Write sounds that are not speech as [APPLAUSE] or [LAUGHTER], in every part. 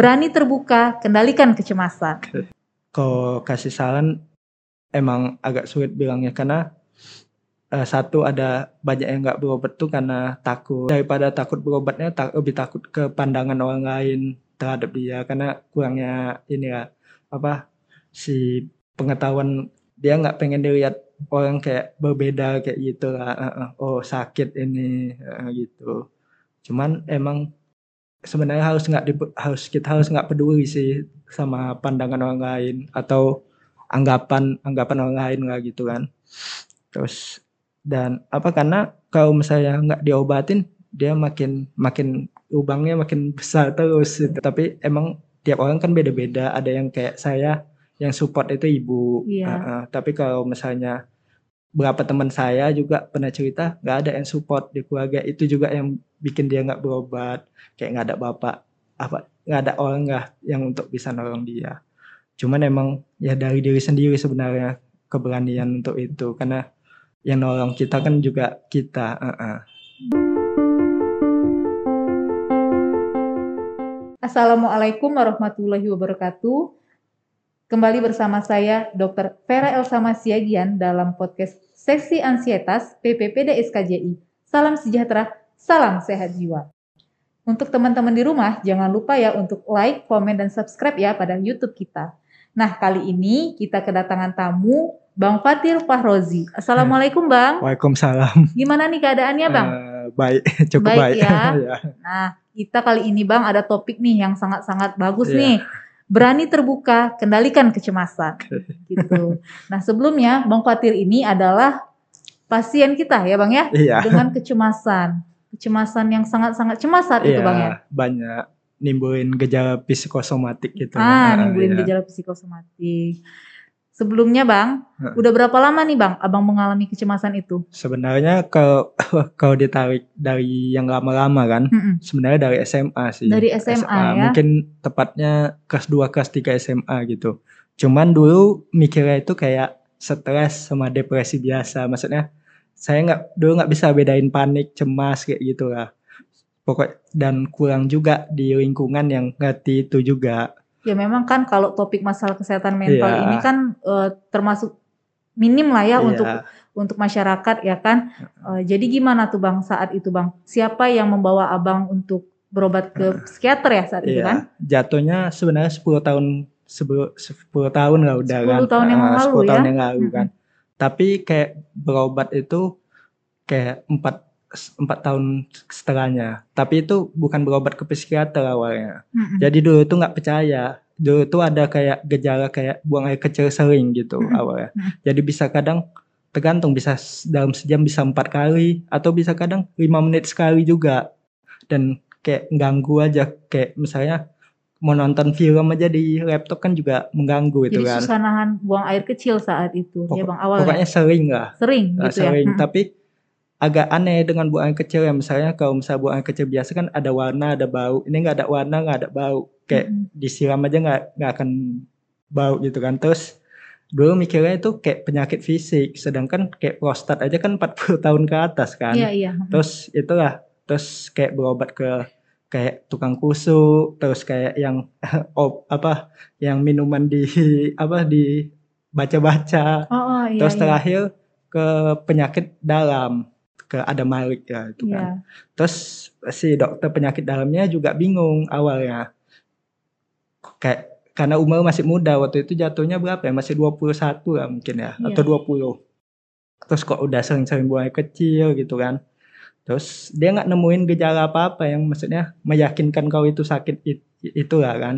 Berani terbuka, kendalikan kecemasan. Kalau kasih saran emang agak sulit bilangnya karena uh, satu ada banyak yang nggak berobat tuh karena takut. Daripada takut berobatnya tak, lebih takut ke pandangan orang lain terhadap dia karena kurangnya ini ya apa si pengetahuan dia nggak pengen dilihat orang kayak berbeda kayak gitu lah oh sakit ini gitu. Cuman emang sebenarnya harus nggak harus kita harus nggak peduli sih sama pandangan orang lain atau anggapan anggapan orang lain lah gitu kan terus dan apa karena kalau misalnya nggak diobatin dia makin makin lubangnya makin besar terus gitu. tapi emang tiap orang kan beda-beda ada yang kayak saya yang support itu ibu Iya. Uh, uh, tapi kalau misalnya berapa teman saya juga pernah cerita nggak ada yang support di keluarga itu juga yang bikin dia nggak berobat kayak nggak ada bapak apa nggak ada orang nggak yang untuk bisa nolong dia cuman emang ya dari diri sendiri sebenarnya keberanian untuk itu karena yang nolong kita kan juga kita uh -uh. Assalamualaikum warahmatullahi wabarakatuh. Kembali bersama saya Dr. Vera Elsa Masiagian dalam podcast Sesi Ansietas PPPD SKJI. Salam sejahtera, salam sehat jiwa. Untuk teman-teman di rumah, jangan lupa ya untuk like, komen, dan subscribe ya pada YouTube kita. Nah, kali ini kita kedatangan tamu Bang Fatir Fahrozi. Assalamualaikum Bang. Waalaikumsalam. Gimana nih keadaannya Bang? Uh, baik, [LAUGHS] cukup Baik baik. ya. [LAUGHS] Ya. Nah, kita kali ini Bang ada topik nih yang sangat-sangat bagus Iya. nih. Berani terbuka, kendalikan kecemasan. Gitu. Nah, sebelumnya Bang Fatir ini adalah pasien kita ya Bang ya Iya. dengan kecemasan. Kecemasan yang sangat-sangat cemas saat itu Iya, Bang ya. banyak nimbulin gejala psikosomatik gitu. Ah, Nah, nimbulin iya. gejala psikosomatik. Sebelumnya Bang, udah berapa lama nih Bang Abang mengalami kecemasan itu? Sebenarnya kalau [LAUGHS] kalau ditarik dari yang lama-lama kan, Mm-mm. sebenarnya dari SMA sih. Dari SMA ya. Mungkin tepatnya kelas 2 kelas 3 SMA gitu. Cuman dulu mikirnya itu kayak stres sama depresi biasa. Maksudnya saya nggak dulu nggak bisa bedain panik, cemas kayak gitu lah. Pokok dan kurang juga di lingkungan yang ngerti itu juga. Ya memang kan kalau topik masalah kesehatan mental Iya. ini kan eh, termasuk minim lah ya Iya. untuk untuk masyarakat ya kan. Eh, jadi gimana tuh Bang saat itu Bang? Siapa yang membawa Abang untuk berobat ke psikiater ya saat itu Iya, kan? jatuhnya sebenarnya 10 tahun 10 tahun lah udah 10 kan. tahun yang Ah, lalu 10 tahun ya. yang lalu kan. Tapi kayak berobat itu kayak 4 empat tahun setelahnya. Tapi itu bukan berobat ke psikiater awalnya. Mm-mm. Jadi dulu tuh nggak percaya. Dulu tuh ada kayak gejala kayak buang air kecil sering gitu Mm-mm. awalnya. Mm. Jadi bisa kadang tergantung bisa dalam sejam bisa empat kali atau bisa kadang lima menit sekali juga. Dan kayak ganggu aja kayak misalnya mau nonton film aja di laptop kan juga mengganggu itu Jadi kan. susah nahan buang air kecil saat itu ya Pokok- Bang awalnya. Pokoknya sering lah. sering Nah, gitu ya. sering. Mm-mm. Tapi agak aneh dengan buang kecil ya misalnya kalau misalnya buang air kecil biasa kan ada warna ada bau ini nggak ada warna nggak ada bau kayak Mm-mm. disiram aja nggak nggak akan bau gitu kan terus dulu mikirnya itu kayak penyakit fisik sedangkan kayak prostat aja kan 40 [LAUGHS] tahun ke atas kan Iya iya. Mm-mm. terus itulah terus kayak berobat ke kayak tukang kusuk terus kayak yang [LAUGHS] op apa yang minuman di [LAUGHS] apa di baca-baca Oh, oh iya. terus iya. terakhir ke penyakit dalam ke ada Malik ya itu Iya. kan. Terus si dokter penyakit dalamnya juga bingung awalnya. Kayak karena umur masih muda waktu itu jatuhnya berapa ya? Masih 21 lah mungkin ya Iya. atau 20. Terus kok udah sering-sering buang air kecil gitu kan. Terus dia nggak nemuin gejala apa-apa yang maksudnya meyakinkan kau itu sakit it, itulah kan.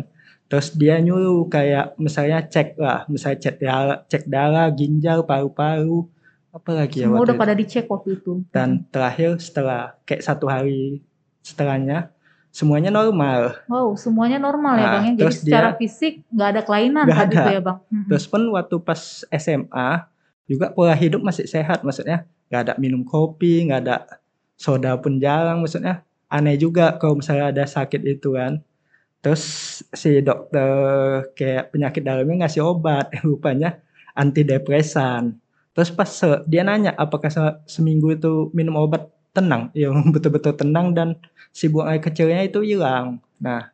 Terus dia nyuruh kayak misalnya cek lah, misalnya cek darah, cek darah, ginjal, paru-paru, apa lagi ya Semua udah itu. pada dicek waktu itu. Dan terakhir setelah kayak satu hari setelahnya semuanya normal. Wow, semuanya normal ya Nah, Bang ya. Jadi secara dia- fisik nggak ada kelainan saat ada. ya Bang. Mm-mm. Terus pun waktu pas SMA juga pola hidup masih sehat, maksudnya nggak ada minum kopi, nggak ada soda pun jarang, maksudnya aneh juga kalau misalnya ada sakit itu kan. Terus si dokter kayak penyakit dalamnya ngasih obat, [LAUGHS] rupanya antidepresan. Terus pas se- dia nanya apakah se- seminggu itu minum obat tenang, yang [LAUGHS] betul-betul tenang dan si buang air kecilnya itu hilang. Nah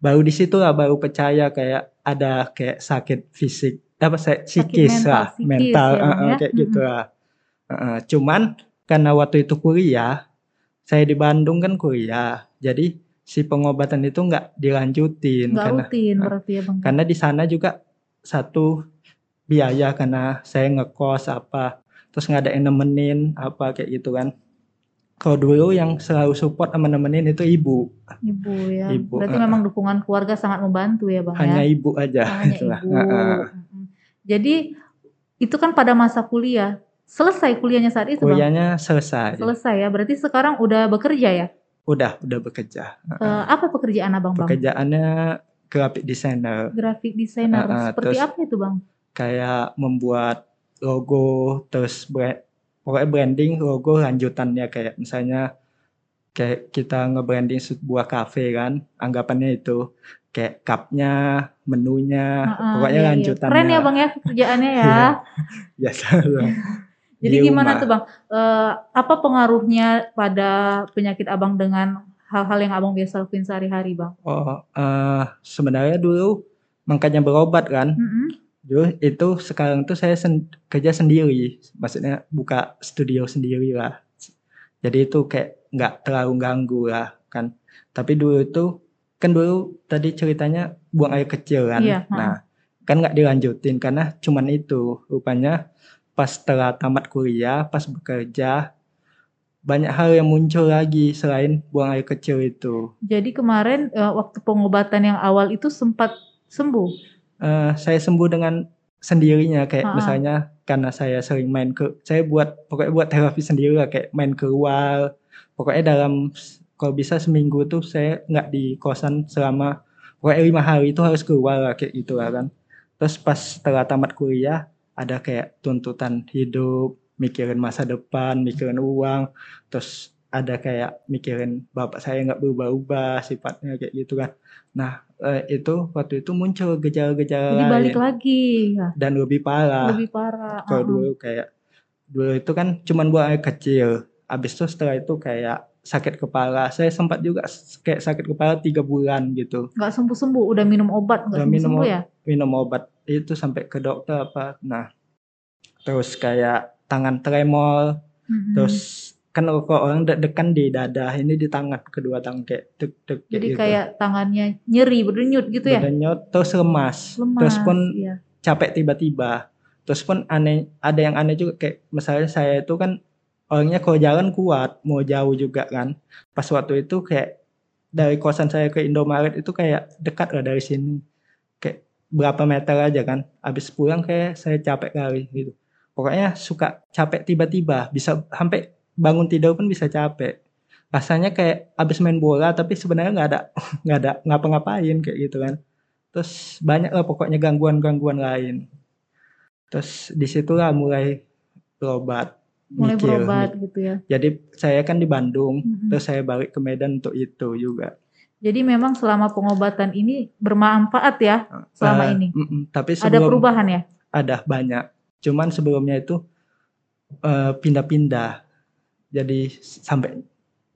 baru di situ lah baru percaya kayak ada kayak sakit fisik apa saya psikis mental, lah psikis mental ya, uh, uh, ya. kayak gitu lah Uh, uh, cuman karena waktu itu kuliah saya di Bandung kan kuliah jadi si pengobatan itu nggak dilanjutin Nggak karena rutin berarti ya bang. karena di sana juga satu biaya karena saya ngekos apa terus nggak ada yang nemenin apa kayak gitu kan kalau dulu yang selalu support sama nemenin itu ibu Ibu ya. Ibu, berarti uh, memang dukungan keluarga sangat membantu ya bang hanya ya. ibu aja Hanya [LAUGHS] itulah. ibu. Uh, uh. Jadi itu kan pada masa kuliah. Selesai kuliahnya saat itu bang. kuliahnya selesai Selesai ya. Berarti sekarang udah bekerja ya. udah udah bekerja Uh, apa pekerjaan abang bang? pekerjaannya graphic designer Graphic designer. Uh, uh, Seperti terus- apa itu bang? Kayak membuat logo terus brand pokoknya branding logo lanjutannya kayak misalnya kayak kita nge-branding sebuah cafe kan anggapannya itu kayak cupnya menunya Heeh, pokoknya iya, iya. lanjutannya Keren ya bang ya kerjaannya ya. [LAUGHS] Iya. biasa lah. [LAUGHS] Jadi Di gimana rumah. tuh bang? Eh, apa pengaruhnya pada penyakit abang dengan hal-hal yang abang biasa lakuin sehari-hari bang? oh eh, sebenarnya dulu makanya berobat kan Mm-mm. Dulu itu sekarang tuh saya sen- kerja sendiri. Maksudnya buka studio sendiri lah. Jadi itu kayak nggak terlalu ganggu lah kan. Tapi dulu itu kan dulu tadi ceritanya buang air kecil kan. Iya, nah kan nggak dilanjutin karena cuman itu. Rupanya pas setelah tamat kuliah pas bekerja banyak hal yang muncul lagi selain buang air kecil itu. Jadi kemarin eh, waktu pengobatan yang awal itu sempat sembuh. Eh, saya sembuh dengan sendirinya kayak Ha-ha. misalnya karena saya sering main ke saya buat pokoknya buat terapi sendiri lah kayak main keluar pokoknya dalam kalau bisa seminggu tuh saya nggak di kosan selama pokoknya lima hari itu harus keluar lah kayak gitu lah kan. Terus pas setelah tamat kuliah ada kayak tuntutan hidup mikirin masa depan mikirin uang. Terus ada kayak mikirin bapak saya nggak berubah-ubah sifatnya kayak gitu kan. Nah eh, itu waktu itu muncul gejala-gejala Jadi balik lain lagi ya, dan lebih parah lebih parah. kalau Uh-uh. dulu kayak dulu itu kan cuman buang air kecil habis itu setelah itu kayak sakit kepala saya sempat juga kayak sakit kepala tiga bulan gitu Nggak sembuh-sembuh, udah minum obat nggak Udah minum ya? minum obat itu sampai ke dokter apa nah terus kayak tangan tremor Mm-mm. terus kan kalau orang deg-degan di dada ini di tangan kedua tangan kayak deg deg Jadi kayak tangannya nyeri, berdenyut gitu ya? Badannya terus lemas, Lemas. terus pun iya. capek tiba-tiba terus pun aneh ada yang aneh juga kayak misalnya saya itu kan orangnya kalau jalan kuat mau jauh juga kan pas waktu itu kayak dari kosan saya ke Indomaret itu kayak dekat lah dari sini kayak berapa meter aja kan habis pulang kayak saya capek kali gitu pokoknya suka capek tiba-tiba bisa sampai bangun tidur pun bisa capek rasanya kayak habis main bola tapi sebenarnya nggak ada [LAUGHS] nggak ada ngapa-ngapain kayak gitu kan terus banyak lah pokoknya gangguan-gangguan lain terus di situlah mulai berobat Mulai mikir. berobat gitu ya. jadi saya kan di Bandung Mm-mm. terus saya balik ke Medan untuk itu juga Jadi memang selama pengobatan ini bermanfaat ya selama Eh, ini. mm-mm. tapi Ada sebelum perubahan ya? ada banyak cuman sebelumnya itu eh, pindah-pindah jadi sampai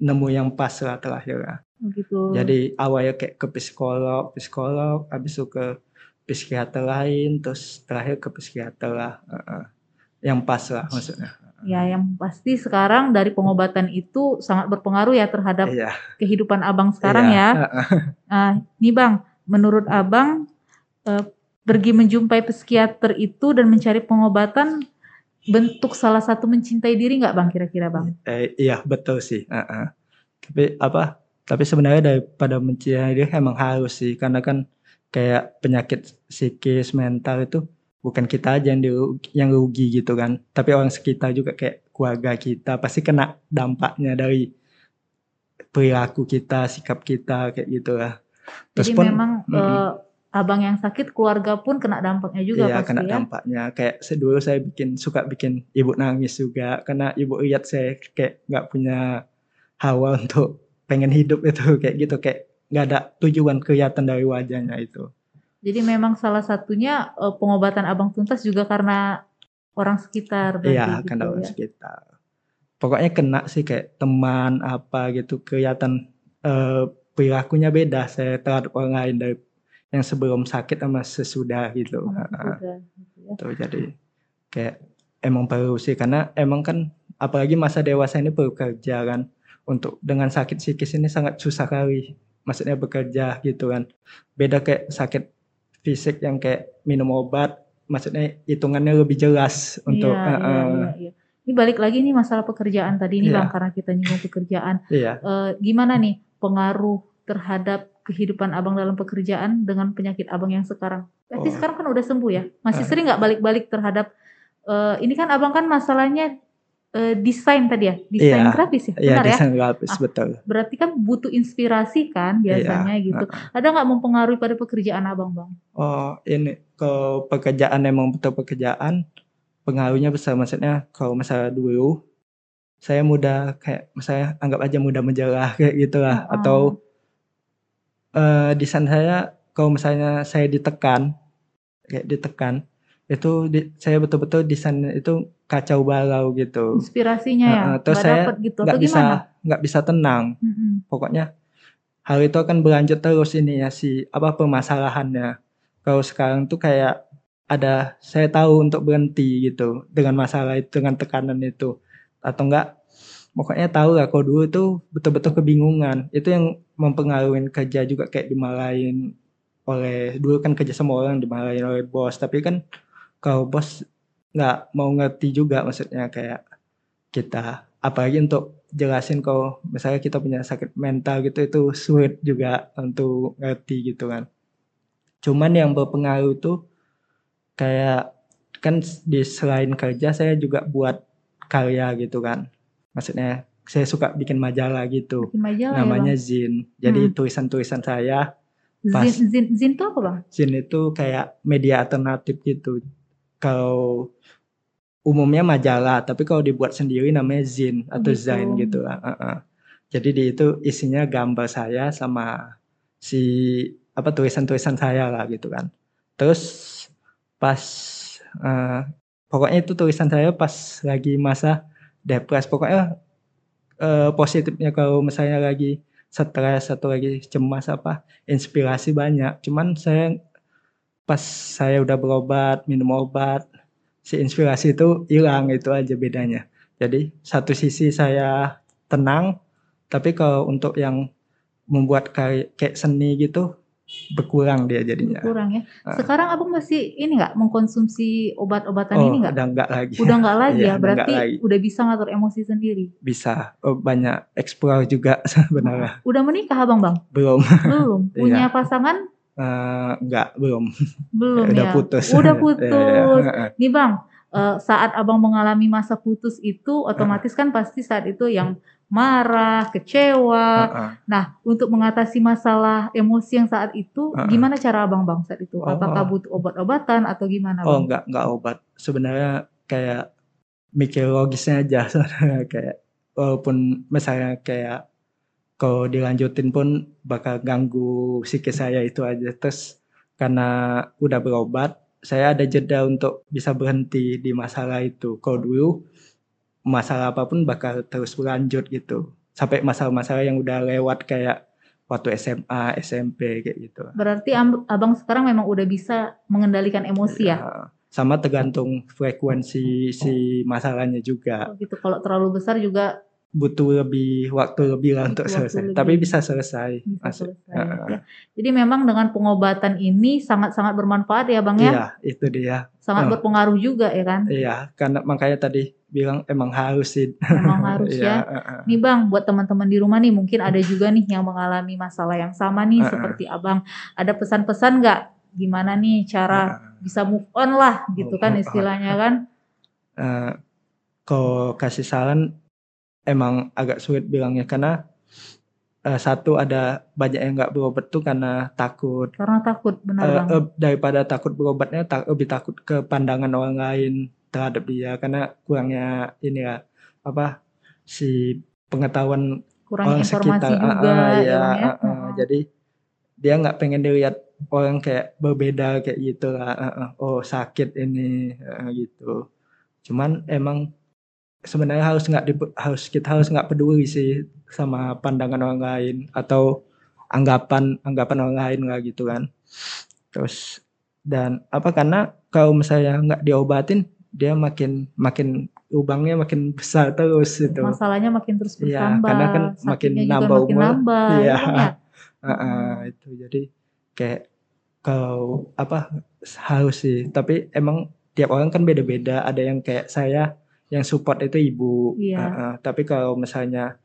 nemu yang pas lah terakhir lah. Gitu. Jadi awalnya kayak ke psikolog, psikolog, habis itu ke psikiater lain, terus terakhir ke psikiater lah. Heeh. yang pas lah maksudnya. Ya, yang pasti sekarang dari pengobatan itu sangat berpengaruh ya terhadap Iya. kehidupan abang sekarang iya, ya. Nah, nih bang, menurut abang eh, pergi menjumpai psikiater itu dan mencari pengobatan bentuk salah satu mencintai diri nggak bang kira-kira bang? Eh, iya betul sih. Heeh. Tapi apa? Tapi sebenarnya daripada mencintai dia emang harus sih, karena kan kayak penyakit psikis mental itu bukan kita aja yang diru- yang rugi gitu kan, tapi orang sekitar juga kayak keluarga kita pasti kena dampaknya dari perilaku kita, sikap kita kayak gitu lah. Terus Jadi pun memang mm-mm. eh, abang yang sakit, keluarga pun kena dampaknya juga Iya pasti kena ya. dampaknya. Kayak dulu saya bikin suka bikin ibu nangis juga. Karena ibu lihat saya kayak nggak punya hawa untuk pengen hidup itu. [LAUGHS] Kayak gitu kayak nggak ada tujuan kelihatan dari wajahnya itu. Jadi memang salah satunya eh, pengobatan abang tuntas juga karena orang sekitar iya gitu karena orang ya. sekitar. Pokoknya kena sih kayak teman apa gitu kelihatan eh, perilakunya beda. Saya terhadap orang lain dari yang sebelum sakit sama sesudah gitu. Heeh. sesudah, gitu ya. Tuh jadi kayak emang perlu sih karena emang kan apalagi masa dewasa ini perlu kerja kan untuk dengan sakit psikis ini sangat susah kali maksudnya bekerja gitu kan beda kayak sakit fisik yang kayak minum obat maksudnya hitungannya lebih jelas untuk Iya, eh, iya, iya, iya. Ini balik lagi nih masalah pekerjaan tadi nih Iya. Bang karena kita nyinggung pekerjaan. iya Eh, gimana nih pengaruh terhadap kehidupan Abang dalam pekerjaan dengan penyakit Abang yang sekarang? Berarti Oh. sekarang kan udah sembuh ya. Masih Ah. sering nggak balik-balik terhadap eh, ini kan Abang kan masalahnya eh, desain tadi ya, desain Iya, grafis ya, iya benar ya? desain grafis Ah. betul Berarti kan butuh inspirasi kan Iya, biasanya gitu. Ada nggak mempengaruhi pada pekerjaan Abang, Bang? oh ini kalau pekerjaan emang betul pekerjaan pengaruhnya besar maksudnya kalau misalnya dulu saya mudah kayak misalnya anggap aja mudah menjelah [LAUGHS] kayak gitulah Heeh. atau eh desain saya kalau misalnya saya ditekan kayak ditekan itu di- saya betul-betul desain itu kacau balau gitu. Inspirasinya ya, Heeh, terus saya gitu nggak bisa nggak bisa tenang. Mm-mm. pokoknya hal itu akan berlanjut terus ini ya si apa permasalahannya. Kalau sekarang tuh kayak ada saya tahu untuk berhenti gitu dengan masalah itu dengan tekanan itu. Atau enggak pokoknya tahu lah kalau dulu tuh betul-betul kebingungan. Itu yang mempengaruhi kerja juga kayak dimarahin oleh dulu kan kerja sama orang dimarahin oleh bos. Tapi kan kalau bos nggak mau ngerti juga maksudnya kayak kita apalagi untuk jelasin kalau misalnya kita punya sakit mental gitu itu sulit juga untuk ngerti gitu kan. Cuman yang berpengaruh itu kayak kan di selain kerja saya juga buat karya gitu kan maksudnya saya suka bikin majalah gitu Bikin majalah namanya ya, zin jadi Hmm. tulisan-tulisan saya pas- Zin, zin, zin itu apa, Bang? zin itu kayak media alternatif gitu kalau umumnya majalah tapi kalau dibuat sendiri namanya zin atau Gitu. zain gitu lah Heeh. jadi di itu isinya gambar saya sama si apa tulisan-tulisan saya lah gitu kan terus pas eh, pokoknya itu tulisan saya pas lagi masa depres pokoknya eh, positifnya kalau misalnya lagi stres atau lagi cemas apa inspirasi banyak. Cuman saya pas saya udah berobat minum obat si inspirasi itu hilang itu aja bedanya. Jadi satu sisi saya tenang tapi kalau untuk yang membuat kayak, kayak seni gitu berkurang dia jadinya Kurang ya. Ah. Sekarang Abang masih ini nggak mengkonsumsi obat-obatan oh ini nggak? udah enggak lagi Udah nggak [LAUGHS] lagi Iya, ya. udah Berarti nggak lagi. udah bisa ngatur emosi sendiri. bisa oh, banyak explore juga [LAUGHS] sebenarnya Udah menikah Abang, Bang? belum Belum. [LAUGHS] Punya Iya. pasangan? Eh, enggak belum Belum udah ya. putus Udah Iya, putus. iya. Nih Bang, eh, saat Abang mengalami masa putus itu otomatis kan pasti saat itu yang marah, kecewa. Heeh. Nah, untuk mengatasi masalah emosi yang saat itu, Heeh. gimana cara Abang Bang saat itu? Oh. Apakah butuh obat-obatan atau gimana Oh Bang? enggak enggak obat. Sebenarnya kayak mikir logisnya aja [LAUGHS] sebenarnya kayak walaupun misalnya kayak kalau dilanjutin pun bakal ganggu psikis saya itu aja. Terus karena udah berobat, saya ada jeda untuk bisa berhenti di masalah itu. Kalau dulu masalah apa pun bakal terus berlanjut gitu. Sampai masalah-masalah yang udah lewat kayak waktu SMA, SMP kayak gitu. Berarti Abang sekarang memang udah bisa mengendalikan emosi ya? Ya, sama tergantung frekuensi si masalahnya juga Oh, gitu. Kalau terlalu besar juga butuh lebih waktu lebih lah untuk waktu selesai lebih. tapi bisa selesai bisa Masuk. selesai. Ya. Jadi memang dengan pengobatan ini sangat-sangat bermanfaat ya Bang ya? iya itu dia Sangat Heeh. berpengaruh juga ya kan? iya karena makanya tadi bilang emang harus sih Memang [LAUGHS] harus ya. Iya, heeh. Nih Bang, buat teman-teman di rumah nih mungkin ada juga nih yang mengalami masalah yang sama nih Heeh. seperti Abang. Ada pesan-pesan nggak? Gimana nih cara Heeh. bisa move on lah gitu kan istilahnya kan? Kalau kasih saran emang agak sulit bilangnya karena eh, satu ada banyak yang nggak berobat tuh karena takut Karena takut benar Bang. eh, daripada takut berobatnya tak, lebih takut ke pandangan orang lain terhadap dia karena kurangnya ini ya apa si pengetahuan Kurang orang informasi sekitar juga Ah, ah, ya iya, ya. ah. Heeh. jadi dia nggak pengen dilihat orang kayak berbeda kayak gitu lah ah, ah. oh sakit ini ah, gitu cuman emang sebenarnya harus nggak harus kita harus nggak peduli sih sama pandangan orang lain atau anggapan anggapan orang lain lah gitu kan terus dan apa karena kalau misalnya nggak diobatin dia makin makin lubangnya makin besar terus itu Masalahnya makin terus Iya, bertambah. karena kan makin nambah makin umur. nambah, Iya. ya kan ya? [LAUGHS] Ah, ah, itu jadi kayak kalau apa harus sih tapi emang tiap orang kan beda-beda ada yang kayak saya yang support itu ibu Iya. Ah, ah. tapi kalau misalnya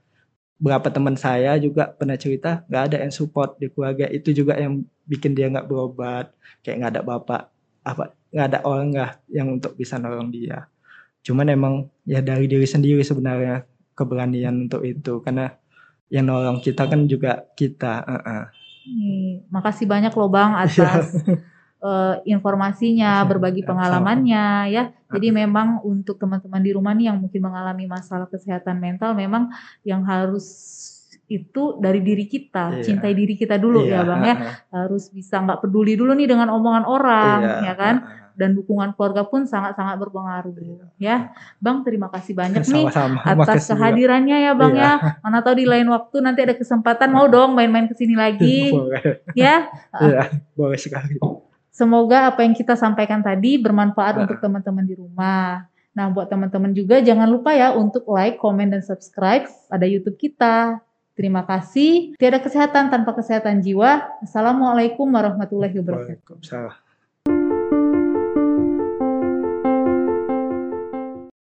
berapa teman saya juga pernah cerita nggak ada yang support di keluarga itu juga yang bikin dia nggak berobat kayak nggak ada bapak apa nggak ada orang nggak yang untuk bisa nolong dia cuman emang ya dari diri sendiri sebenarnya keberanian untuk itu karena yang nolong kita kan juga kita ah, ah. Nih, makasih banyak loh Bang atas eh, informasinya, berbagi Sama-sama. pengalamannya ya. Jadi memang untuk teman-teman di rumah nih yang mungkin mengalami masalah kesehatan mental memang yang harus itu dari diri kita, Iya. cintai diri kita dulu Iya, ya Bang ya. Harus bisa nggak peduli dulu nih dengan omongan orang Iya, ya kan. Dan dukungan keluarga pun sangat-sangat berpengaruh ya. Bang terima kasih banyak nih Sama-sama. atas Makasih juga. kehadirannya ya Bang Iya. ya. Mana tahu di lain waktu nanti ada kesempatan mau dong main-main ke sini lagi [LAUGHS] Boleh. ya. Iya, boleh sekali. Semoga apa yang kita sampaikan tadi bermanfaat Nah. untuk teman-teman di rumah. Nah, buat teman-teman juga jangan lupa ya untuk like, komen, dan subscribe pada YouTube kita. Terima kasih. Tiada kesehatan tanpa kesehatan jiwa. Assalamualaikum warahmatullahi wabarakatuh. Waalaikumsalam.